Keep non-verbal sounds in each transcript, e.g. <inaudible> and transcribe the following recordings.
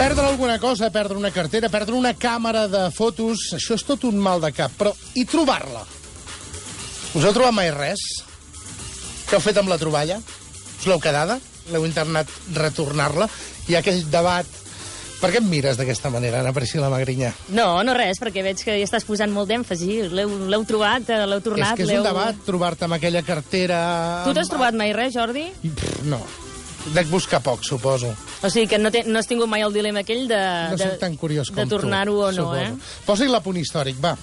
Perdre alguna cosa, perdre una cartera, perdre una càmera de fotos, això és tot un mal de cap. Però, i trobar-la? Us heu trobat mai res? Què heu fet amb la troballa? Us l'heu quedada? L'heu intentat retornar-la? Ha aquell debat... Per què em mires d'aquesta manera, Ana Priscila Magrinyà? No, no res, perquè veig que hi estàs posant molt d'èmfasi. L'heu trobat, eh, l'heu tornat, és que és un debat trobar-te amb aquella cartera... Tu t'has trobat mai res, Jordi? Pff, no. Dec buscar poc, suposo. O sigui que no, te, no has tingut mai el dilema aquell de, No de, tan curiós com de tornar-ho o no, suposo. eh? Posa-hi la punt històric, va.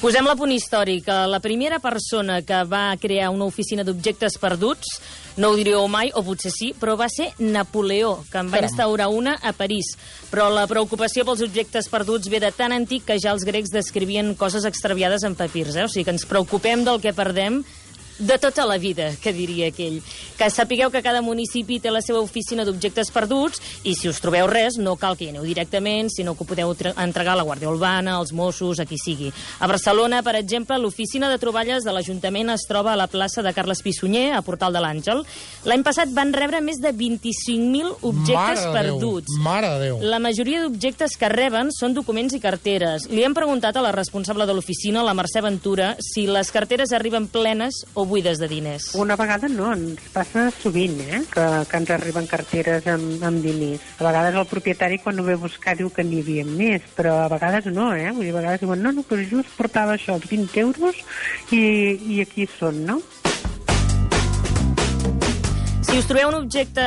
Posem la punt històric. La primera persona que va crear una oficina d'objectes perduts, no ho diríeu mai, o potser sí, però va ser Napoleó, que en va Caram. instaurar una a París. Però la preocupació pels objectes perduts ve de tan antic que ja els grecs descrivien coses extraviades en papirs. Eh? O sigui que ens preocupem del que perdem de tota la vida, que diria aquell. Que sapigueu que cada municipi té la seva oficina d'objectes perduts i si us trobeu res, no cal que hi aneu directament, sinó que ho podeu tre- entregar a la Guàrdia Urbana, als Mossos, a qui sigui. A Barcelona, per exemple, l'oficina de troballes de l'Ajuntament es troba a la plaça de Carles Pissunyer, a Portal de l'Àngel. L'any passat van rebre més de 25.000 objectes Mare perduts. Déu, mare de Déu. La majoria d'objectes que reben són documents i carteres. Li hem preguntat a la responsable de l'oficina, la Mercè Ventura, si les carteres arriben plenes o buides de diners. Una vegada no, ens passa sovint, eh? que, que ens arriben carteres amb, amb diners. A vegades el propietari, quan ho ve a buscar, diu que n'hi havia més, però a vegades no, eh? Vull dir, a vegades diuen, no, no, però just portava això, els 20 euros, i, i aquí són, no? Si us trobeu un objecte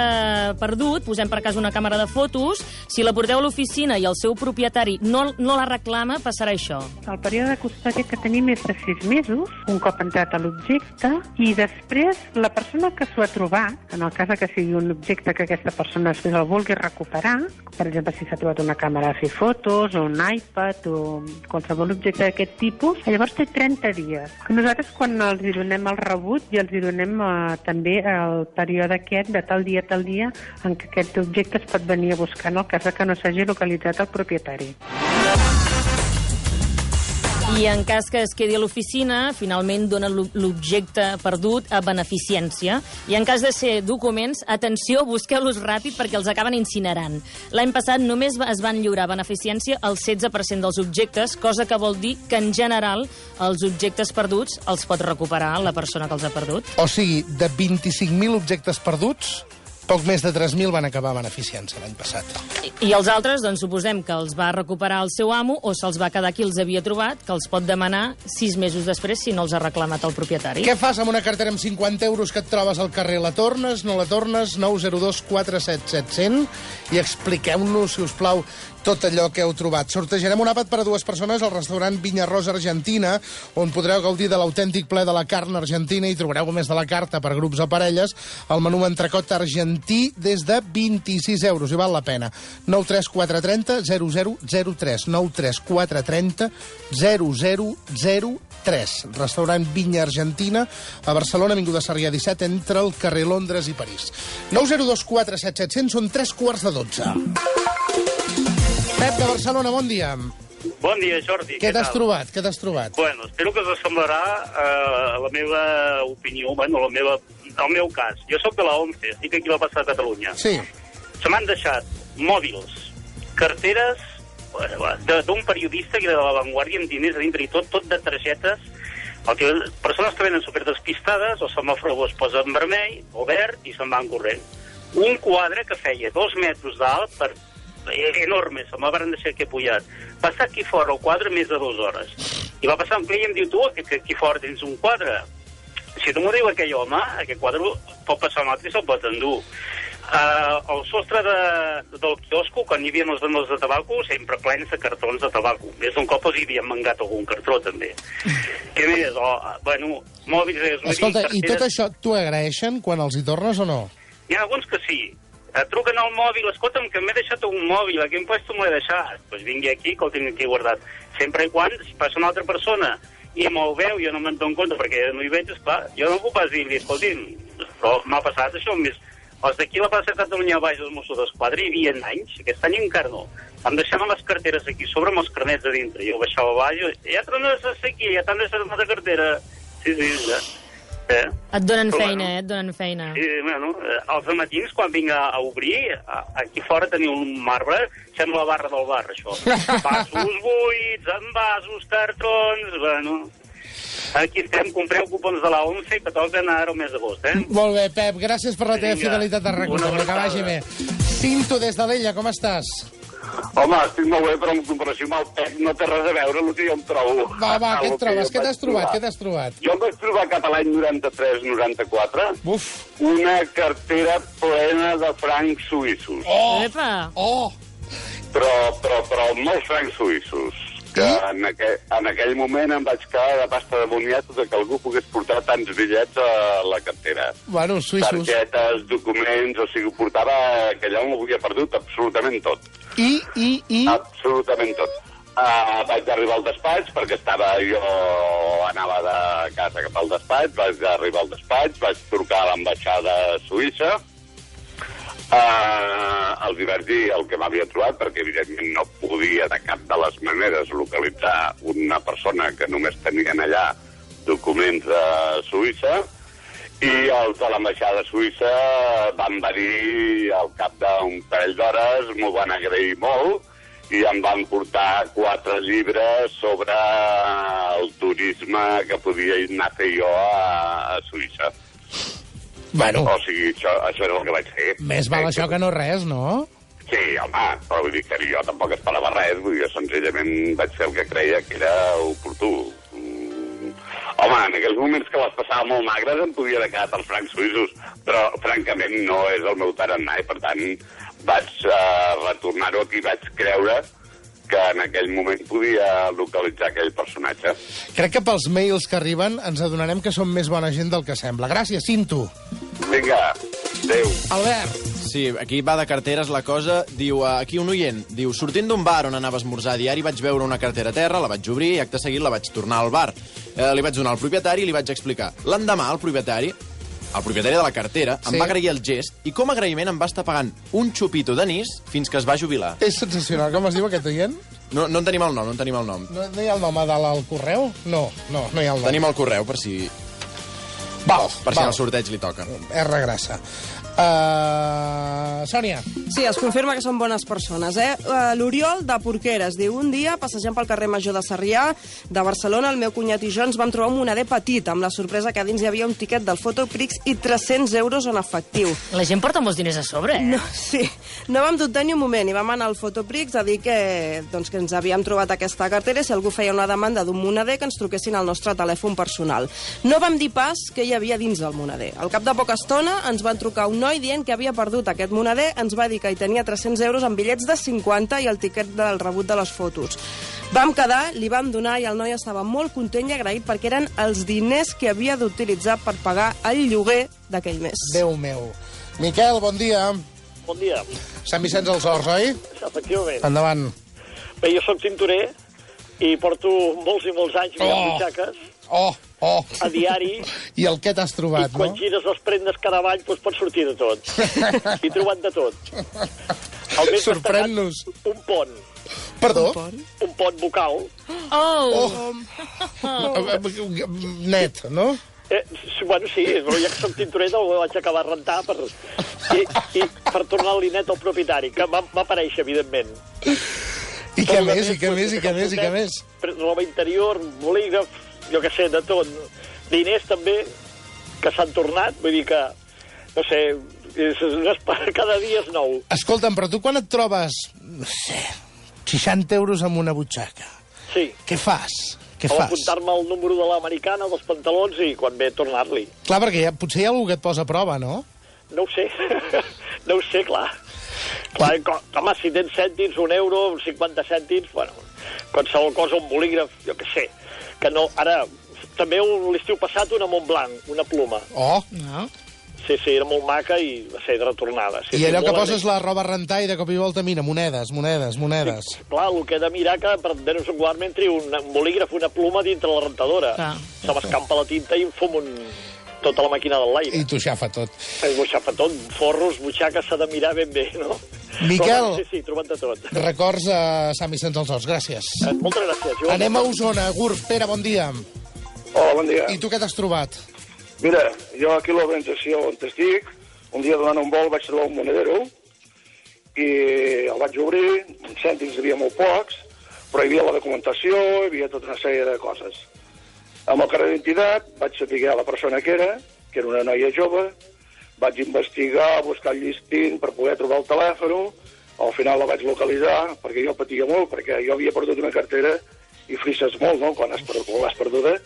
perdut, posem per cas una càmera de fotos, si la porteu a l'oficina i el seu propietari no, no la reclama, passarà això. El període de custòdia que tenim és de 6 mesos, un cop entrat a l'objecte, i després la persona que s'ho ha trobat, en el cas de que sigui un objecte que aquesta persona després el vulgui recuperar, per exemple, si s'ha trobat una càmera a fer fotos, o un iPad, o qualsevol objecte d'aquest tipus, llavors té 30 dies. Nosaltres, quan els hi donem el rebut, i els hi donem eh, també el període aquest de tal dia a tal dia en què aquest objecte es pot venir a buscar en el cas que no s'hagi localitzat el propietari. I en cas que es quedi a l'oficina, finalment dona l'o- l'objecte perdut a beneficència. I en cas de ser documents, atenció, busqueu-los ràpid perquè els acaben incinerant. L'any passat només es van lliurar a beneficència el 16% dels objectes, cosa que vol dir que en general els objectes perduts els pot recuperar la persona que els ha perdut. O sigui, de 25.000 objectes perduts, poc més de 3.000 van acabar beneficiant-se l'any passat. I, I els altres, doncs suposem que els va recuperar el seu amo o se'ls va quedar qui els havia trobat, que els pot demanar sis mesos després si no els ha reclamat el propietari. Què fas amb una cartera amb 50 euros que et trobes al carrer? La tornes, no la tornes? 902 477 100 i expliqueu-nos, si us plau, tot allò que heu trobat. Sortejarem un àpat per a dues persones al restaurant Vinya Rosa Argentina, on podreu gaudir de l'autèntic ple de la carn argentina i trobareu, a més de la carta per grups o parelles, el menú entrecot argentí des de 26 euros, i val la pena. 93430 0003 93430 0003 Restaurant Vinya Argentina a Barcelona, Avinguda Sarrià 17 entre el carrer Londres i París 902 477 són 3 quarts de 12 Pep de Barcelona, bon dia Bon dia, Jordi. Què t'has tal? trobat? Què t'has trobat? Bueno, espero que us semblarà eh, la meva opinió, bueno, la meva, el meu cas. Jo sóc de la ONCE, estic aquí a la plaça de Catalunya. Sí, Se m'han deixat mòbils, carteres eh, de- d'un periodista que era de La Vanguardia amb diners a dintre i tot, tot de targetes. El que, persones que venen super despistades, o semàfor es posa en vermell o verd i se'n van corrent. Un quadre que feia dos metres d'alt per eh, enorme, se me'l van deixar aquí pujat. Va estar aquí fora el quadre més de dues hores. I va passar un client i em diu, tu, que, que aquí fora tens un quadre. Si tu m'ho diu aquell home, aquest quadre pot passar altre i se'l pot endur. Uh, el sostre de, del quiosco, quan hi havia els venedors de tabaco, sempre plens de cartons de tabaco. Més d'un cop els hi havien mangat algun cartró, també. <laughs> Què més? Oh, bueno, mòbils... eh, escolta, i tot carteres- això t'ho agraeixen quan els hi tornes o no? Hi ha alguns que sí. Et truquen al mòbil, escolta'm, que m'he deixat un mòbil, a quin puesto m'ho he deixat? Doncs pues vingui aquí, que el tinc aquí guardat. Sempre i quan, si passa una altra persona i me'l veu, jo no me'n dono compte perquè no hi veig, esclar, jo no puc pas dir-li, escolti'm, però m'ha passat això més... Els d'aquí la plaça de Catalunya baix dels Mossos d'Esquadra hi havia anys, aquest any encara no. Em deixaven les carteres aquí sobre amb els carnets a dintre. Jo baixava avall, i, ja tornes a ser aquí, ja t'han deixat una altra cartera. Sí, sí, ja. Eh? Et donen Però, feina, bueno. eh? Et donen feina. I, bueno, eh, els matins, quan vinc a, a obrir, a, aquí fora teniu un marbre, sembla la barra del bar, això. <laughs> Vasos buits, envasos, cartrons, bueno... Aquí estem, compreu cupons de la 11 que toquen ara al mes d'agost, eh? Molt bé, Pep, gràcies per la teva Vinga. fidelitat a RAC1, Una també, que vagi bé. Cinto des de l'Ella, com estàs? Home, estic molt bé, però en comparació amb el Pep no té res a veure el que jo em trobo. Va, va, què et trobes? Què t'has trobat? Què t'has trobat? Jo em vaig trobar cap a l'any 93-94 Uf. una cartera plena de francs suïssos. Oh! Epa! Oh! Però, però, però molts francs suïssos. Que en, aquell, en aquell moment em vaig quedar de pasta de moniato de que algú pogués portar tants bitllets a la cartera. Bueno, suïssos. Targetes, documents, o sigui, ho portava... que allà m'ho havia perdut absolutament tot. I, i, i... Absolutament tot. Uh, vaig arribar al despatx perquè estava jo anava de casa cap al despatx, vaig arribar al despatx, vaig trucar a l'ambaixada suïssa, uh, els hi vaig dir el que m'havia trobat perquè evidentment no podia de cap de les maneres localitzar una persona que només tenien allà documents de Suïssa i els de l'ambaixada suïssa van venir al cap d'un parell d'hores, m'ho van agrair molt i em van portar quatre llibres sobre el turisme que podia anar a fer jo a, a Suïssa. Bueno, O sigui, això, això era el que vaig fer. més val això que no res, no? Sí, home, però vull dir que jo tampoc esperava res, vull dir que senzillament vaig fer el que creia que era oportú. Home, en aquells moments que les passava molt magres em podia haver quedat els francs suïssos, però francament no és el meu tarannà i per tant vaig uh, retornar-ho aquí vaig creure que en aquell moment podia localitzar aquell personatge. Crec que pels mails que arriben ens adonarem que som més bona gent del que sembla. Gràcies, Cinto. Vinga, adéu. Albert. Sí, aquí va de carteres la cosa. Diu, eh, aquí un oient, diu, sortint d'un bar on anava a esmorzar a diari vaig veure una cartera a terra, la vaig obrir i acte seguit la vaig tornar al bar. Eh, li vaig donar al propietari i li vaig explicar. L'endemà, el propietari, el propietari de la cartera, Sí. em va agrair el gest i com a agraïment em va estar pagant un xupito d'anís fins que es va jubilar. És sensacional. Com es diu aquest oient? No, no en tenim el nom, no en tenim el nom. No, no hi ha el nom a dalt al correu? No, no, no hi ha el nom. Tenim el correu per si, Val, per si en val. el sorteig li toca. R grassa. Uh, Sònia. Sí, es confirma que són bones persones, eh? Uh, L'Oriol de Porqueres diu, un dia, passejant pel carrer Major de Sarrià de Barcelona, el meu cunyat i jo ens vam trobar un moneder petit, amb la sorpresa que a dins hi havia un tiquet del Fotoprix i 300 euros en efectiu. La gent porta molts diners a sobre, eh? No, sí, no vam dubtar ni un moment i vam anar al Fotoprix a dir que, doncs, que ens havíem trobat aquesta cartera i si algú feia una demanda d'un moneder que ens truquessin al nostre telèfon personal. No vam dir pas què hi havia dins del moneder. Al cap de poca estona ens van trucar un noi dient que havia perdut aquest moneder, ens va dir que hi tenia 300 euros en bitllets de 50 i el tiquet del rebut de les fotos. Vam quedar, li vam donar i el noi estava molt content i agraït perquè eren els diners que havia d'utilitzar per pagar el lloguer d'aquell mes. Déu meu. Miquel, bon dia. Bon dia. Sant Vicenç dels Horts, oi? Efectivament. Endavant. Bé, jo sóc tintorer i porto molts i molts anys mirant Oh. butxaques Oh, oh. a diari I el que t'has i trobat, no? quan gires les prendes cada avall doncs pot sortir de tot. He trobat de tot. El més Sorprèn-nos. Un pont. Perdó? Un pont vocal. Oh! Net, no? Eh, bueno, sí, però ja que soc tintorer no ho vaig acabar de rentar per, i, i per tornar-li net al propietari, que va, va aparèixer, evidentment. I què el més, i què més, i què més, i què més? Roba interior, bolígraf, jo què sé, de tot. Diners també, que s'han tornat, vull dir que, no sé, és, és, cada dia és nou. Escolta'm, però tu quan et trobes, no sé, 60 euros amb una butxaca, Sí, què fas? Què fas? apuntar-me el número de l'americana, dels pantalons, i quan ve tornar-li. Clar, perquè ja, potser hi ha algú que et posa a prova, no? No ho sé, <laughs> no ho sé, clar. Clar, co- home, si tens cèntims, un euro, 50 cèntims, bueno, qualsevol cosa, un bolígraf, jo què sé. Que no, ara, també un- l'estiu passat una Montblanc, una pluma. Oh, No? Sí, sí, era molt maca i va ser retornada. Sí, i sí, allò que poses la roba a rentar i de cop i volta, mira, monedes, monedes, monedes. Clar, el que he de mirar que per menys regularment trio un, un bolígraf, una pluma dintre la rentadora. Clar. Se m'escampa la tinta i em fum un, tota la màquina del l'aire. I t'ho xafa tot. I buixafa tot, forros, butxaques, s'ha de mirar ben bé, no? Miquel. Sí, sí, trobant de tot. Records a Sant Vicenç dels Horts, gràcies. Eh, Moltes gràcies, Joan. Anem a Osona. Gurb, Pere, bon dia. Hola, bon dia. I tu què t'has trobat? Mira, jo aquí a l'organització on estic, un dia donant un vol vaig trobar un monedero i el vaig obrir, cèntims hi havia molt pocs, però hi havia la documentació, hi havia tota una sèrie de coses. Amb el carrer d'identitat vaig saber la persona que era, que era una noia jove, vaig investigar, buscar el llistint per poder trobar el telèfon, al final la vaig localitzar, perquè jo patia molt, perquè jo havia perdut una cartera i frisses molt, no?, quan l'has perduda,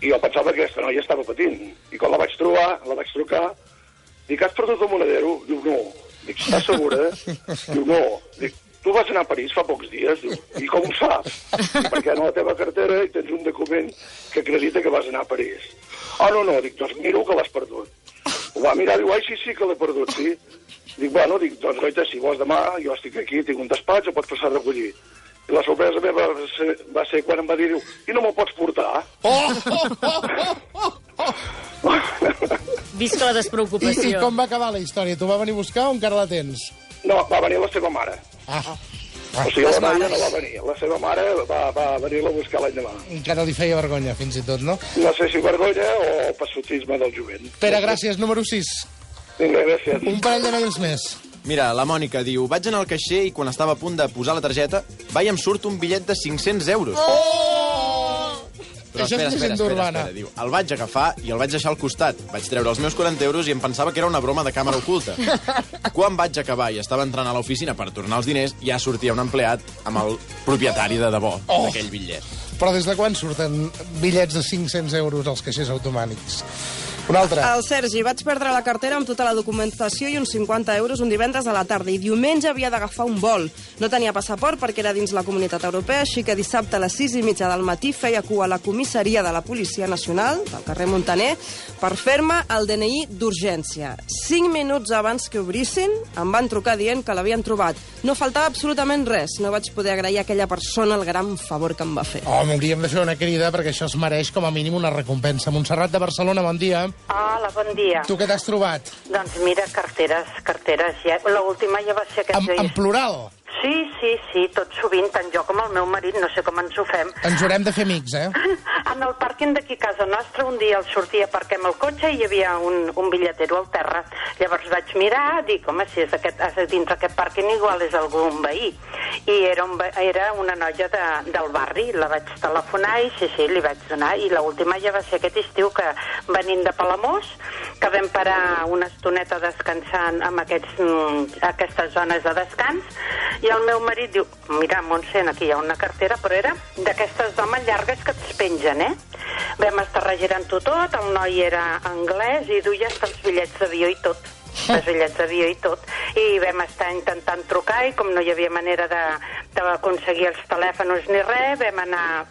i jo pensava que aquesta noia estava patint. I quan la vaig trobar, la vaig trucar, dic, has perdut el monedero? Diu, no. Dic, estàs segura? Diu, no. Dic, tu vas anar a París fa pocs dies? Diu, i com ho saps? Dic, perquè en la teva cartera hi tens un document que acredita que vas anar a París. Ah, no, no. Dic, doncs miro que l'has perdut. Ho va mirar, diu, ai, sí, sí, que l'he perdut, sí. Dic, bueno, dic, doncs, goita, si vols demà, jo estic aquí, tinc un despatx, ho pots passar a recollir. I la sorpresa meva va ser, va ser quan em va dir, diu, i no me'l pots portar? Oh, oh, oh, oh, oh. Visca la I, I despreocupació. com va acabar la història? Tu va venir a buscar o encara la tens? No, va venir la seva mare. Ah, O sigui, la noia no va venir. La seva mare va, va venir-la a buscar l'endemà. encara li feia vergonya, fins i tot, no? No sé si vergonya o passotisme del jovent. Pere, gràcies. Número 6. Vinga, gràcies. Un parell de mails més. Mira, la Mònica diu, vaig anar al caixer i quan estava a punt de posar la targeta, va i em surt un bitllet de 500 euros. Oh! Però Això és espera, espera, llegenda espera, urbana. espera, diu, el vaig agafar i el vaig deixar al costat. Vaig treure els meus 40 euros i em pensava que era una broma de càmera oculta. <laughs> Quan vaig acabar i estava entrant a l'oficina per tornar els diners, ja sortia un empleat amb el propietari de debò Oh. d'aquell bitllet. Però des de quan surten bitllets de 500 euros als caixers automàtics? Un altre. El Sergi, vaig perdre la cartera amb tota la documentació i uns 50 euros un divendres a la tarda i diumenge havia d'agafar un vol. No tenia passaport perquè era dins la comunitat europea, així que dissabte a les 6 i mitja del matí feia cua a la comissaria de la Policia Nacional, del carrer Montaner, per fer-me el DNI d'urgència. Cinc minuts abans que obrissin, em van trucar dient que l'havien trobat. No faltava absolutament res. No vaig poder agrair a aquella persona el gran favor que em va fer. Oh, hauríem de fer una crida perquè això es mereix com a mínim una recompensa. Montserrat de Barcelona, bon dia. Hola, bon dia. Tu què t'has trobat? Doncs mira, carteres, carteres. Ja, L'última ja va ser aquest En, en plural. Sí, sí, sí, tot sovint, tant jo com el meu marit, no sé com ens ho fem. Ens haurem de fer amics, eh? <laughs> En el pàrquing d'aquí a casa nostra, un dia el sortia, aparquem el cotxe i hi havia un, un bitlletero al terra. Llavors vaig mirar, dic, home, si és aquest, dins aquest pàrquing igual és algun veí. I era, un, era una noia de, del barri, la vaig telefonar i sí, sí, li vaig donar. I l'última ja va ser aquest estiu que venint de Palamós, que vam parar una estoneta descansant amb aquests, mm, aquestes zones de descans, i el meu marit diu, mira, Montse, aquí hi ha una cartera, però era d'aquestes d'homes llargues que es pengen, eh? Vam estar regirant-ho tot, el noi era anglès i duia els bitllets d'avió i tot <laughs> els bitllets d'avió i tot. I vam estar intentant trucar i com no hi havia manera de- d'aconseguir els telèfons ni res, vam anar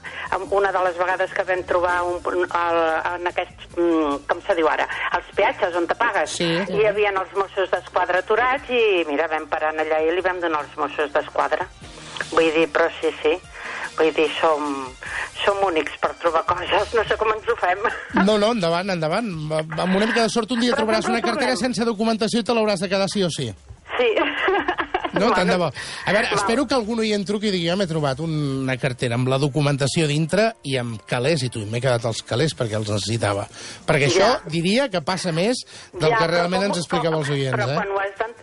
una de les vegades que vam trobar un, el, en aquests, mm, com se diu ara, els peatges on te pagues. Sí. I hi havia els Mossos d'Esquadra aturats i mira, vam parar allà i li vam donar els Mossos d'Esquadra. Vull dir, però sí, sí. Vull dir, som, som únics per trobar coses, no sé com ens ho fem. No, no, endavant, endavant. Amb una mica de sort un dia Però trobaràs una cartera trobem. sense documentació i te l'hauràs de quedar sí o sí. Sí. No, tant de bo. Bueno, A veure, val. espero que algun oient truqui i digui jo m'he trobat una cartera amb la documentació dintre i amb calés, i tu, i m'he quedat els calés perquè els necessitava. Perquè això Ja. diria que passa més del Ja, que realment com- ens explicava els oients, Però eh?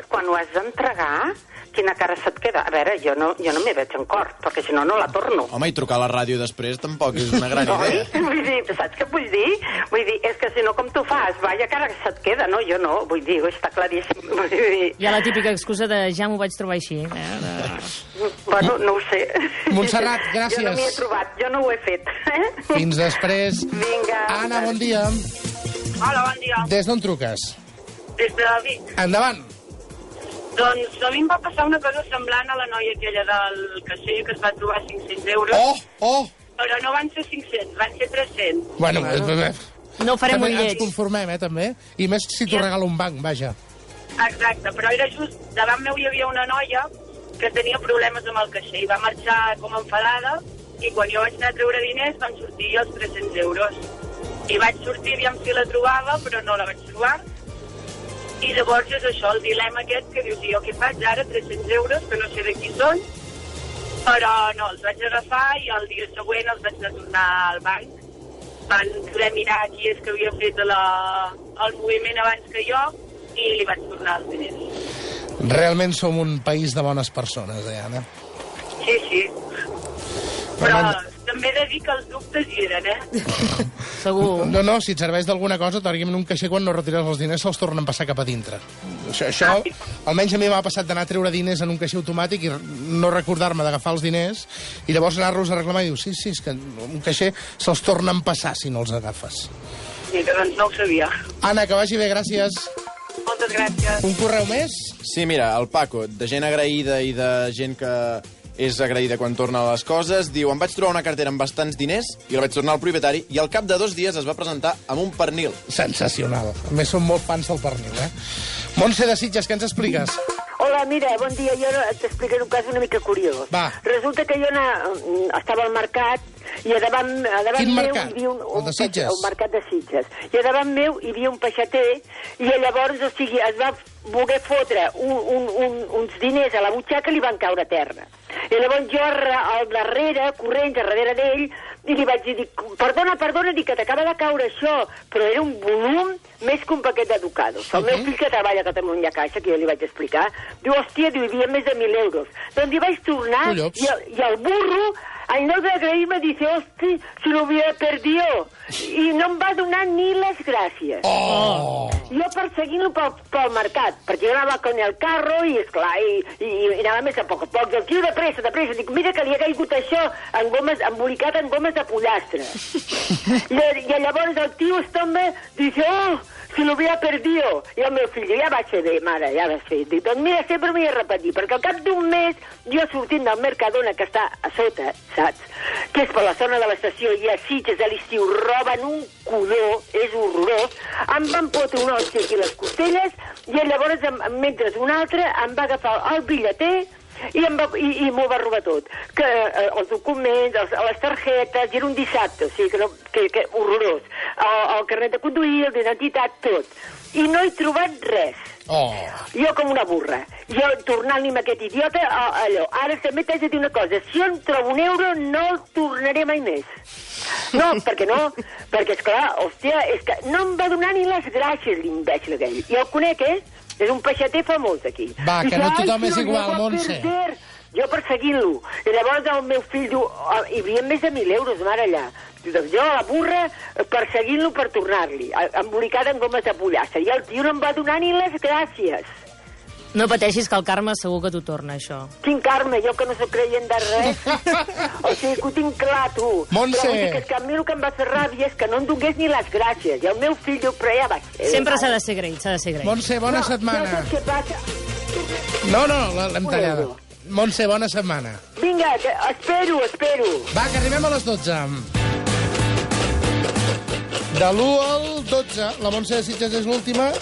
quan ho has d'entregar, quina cara se't queda? A veure, jo no, jo no m'hi veig en cor, perquè si no, no la torno. Home, i trucar a la ràdio després tampoc és una gran <laughs> Oi? idea. Vull dir, saps què vull dir? Vull dir, és que si no, com tu fas? Vaya cara que se't queda, no? Jo no, vull dir, està claríssim. <laughs> Vull dir, Hi ha la típica excusa de ja m'ho vaig trobar així. Eh? De... bueno, no ho sé. Montserrat, gràcies. Jo no m'hi he trobat, jo no ho he fet. Eh? <laughs> Fins després. Vinga. Anna, bon dia. Hola, bon dia. Des d'on truques? Des de Vic. Endavant. Doncs a mi em va passar una cosa semblant a la noia aquella del caixer que es va trobar 500 euros. Oh, oh! Però no van ser 500, van ser 300. Bueno, bueno. No farem també un ens lleig. conformem, eh, també. I més si t'ho Ja. regala un banc, vaja. Exacte, però era just... Davant meu hi havia una noia que tenia problemes amb el caixer i va marxar com enfadada i quan jo vaig anar a treure diners van sortir els 300 euros. I vaig sortir, aviam si la trobava, però no la vaig trobar. I llavors és això, el dilema aquest que dius, jo què faig ara, 300 euros, que no sé de qui són, però no, els vaig agafar i el dia següent els vaig anar a tornar al banc van poder mirar qui és que havia fet la, el moviment abans que jo i li vaig tornar els diners. Realment som un país de bones persones, eh, Anna? Sí, sí. Però Realment- també he de dir que els dubtes hi eren, eh? <laughs> Segur. No, no, si et serveix d'alguna cosa, teòricament un caixer quan no retires els diners se'ls tornen a passar cap a dintre. Això, això almenys a mi m'ha passat d'anar a treure diners en un caixer automàtic i no recordar-me d'agafar els diners i llavors anar-los a reclamar i diu, sí, sí, és que un caixer se'ls tornen a passar si no els agafes. Sí, que doncs no ho sabia. Anna, que vagi bé, gràcies. Moltes gràcies. Un correu més? Sí, mira, el Paco, de gent agraïda i de gent que és agraïda quan torna les coses, diu, em vaig trobar una cartera amb bastants diners i la vaig tornar al propietari i al cap de dos dies es va presentar amb un pernil. Sensacional. A més, som molt fans del pernil, eh? Montse de Sitges, què ens expliques? Hola, mira, bon dia. Jo t'explicaré un cas una mica curiós. Va. Resulta que jo na, estava al mercat i a davant, a davant Quin meu mercat? hi havia un, El un de Sitges? El mercat de Sitges. I a davant meu hi havia un peixater i llavors, o sigui, es va voler fotre un, un, un, uns diners a la butxaca i li van caure a terra. I llavors jo al darrere, corrents, a darrere d'ell, i li vaig dir, perdona, perdona, dic que t'acaba de caure això, però era un volum més que un paquet d'educados. El meu fill que treballa a Catalunya Caixa, que jo li vaig explicar, diu, hòstia, diu, hi havia més de 1.000 euros. Doncs hi vaig tornar Collops. i el, i el burro, al no de agrair-me, dice, hosti, si lo hubiera perdido. I no em va donar ni les gràcies. Oh! Jo perseguint-lo pel, pel mercat, perquè jo anava con el carro i, esclar, i, i, i anava més a poc a poc. I el tio de pressa, de pressa, dic, mira que li ha caigut això en gomes, embolicat en gomes de pollastre. <laughs> I, I llavors el tio es tomba, dice, oh, si lo hubiera perdido. I el meu fill, ja vaig fer bé, mare, ja vaig fer. Dic, doncs mira, sempre m'hi he repetit, perquè al cap d'un mes, jo sortint del Mercadona, que està a sota, saps? Que és per la zona de l'estació, i a Sitges a l'estiu roben un codó, és horrorós, em van fotre una hòstia aquí les costelles, i llavors, mentre un altre, em va agafar el bitlleter, i, em va, i, i m'ho va robar tot. Que, eh, els documents, els, les targetes, i era un dissabte, o sigui que, no, que, que horrorós. El, el carnet de conduir, el d'identitat, tot. I no he trobat res. Oh! Jo com una burra. Jo tornant-li amb aquest idiota a, allò. Ara també t'haig de dir una cosa. Si jo en trobo un euro, no el tornaré mai més. No, <laughs> perquè no? Perquè, és clar, hòstia, és que no em va donar ni les gràcies l'imbècil aquell. I el conec, eh? És un peixater famós, aquí. Va, que no "Ay, tothom és igual, Montse." perder". Jo perseguint-lo. I llavors el meu fill diu, "Ah, hi havia més de 1.000 euros, mare, allà. Doncs jo, la burra, perseguint-lo per tornar-li, embolicada en gomes de pollastre. I el tio no em va donar ni les gràcies. No pateixis, que el karma segur que t'ho torna, això. Quin carme, jo que no sóc creient de res. <laughs> o sigui, que ho tinc clar, tu. Montse. Però vull dir que, és que a mi el que em va fer ràbia és que no em donés ni les gràcies. I el meu fill diu, però ja va ser. Sempre s'ha de ser agraït, s'ha de ser agraït. Montse, bona no, setmana. No, saps què passa? No, no, l'hem tallada. Montse, bona setmana. Vinga, que espero, espero. Va, que arribem a les 12. De l'1 al 12, la Montse de Sitges és l'última.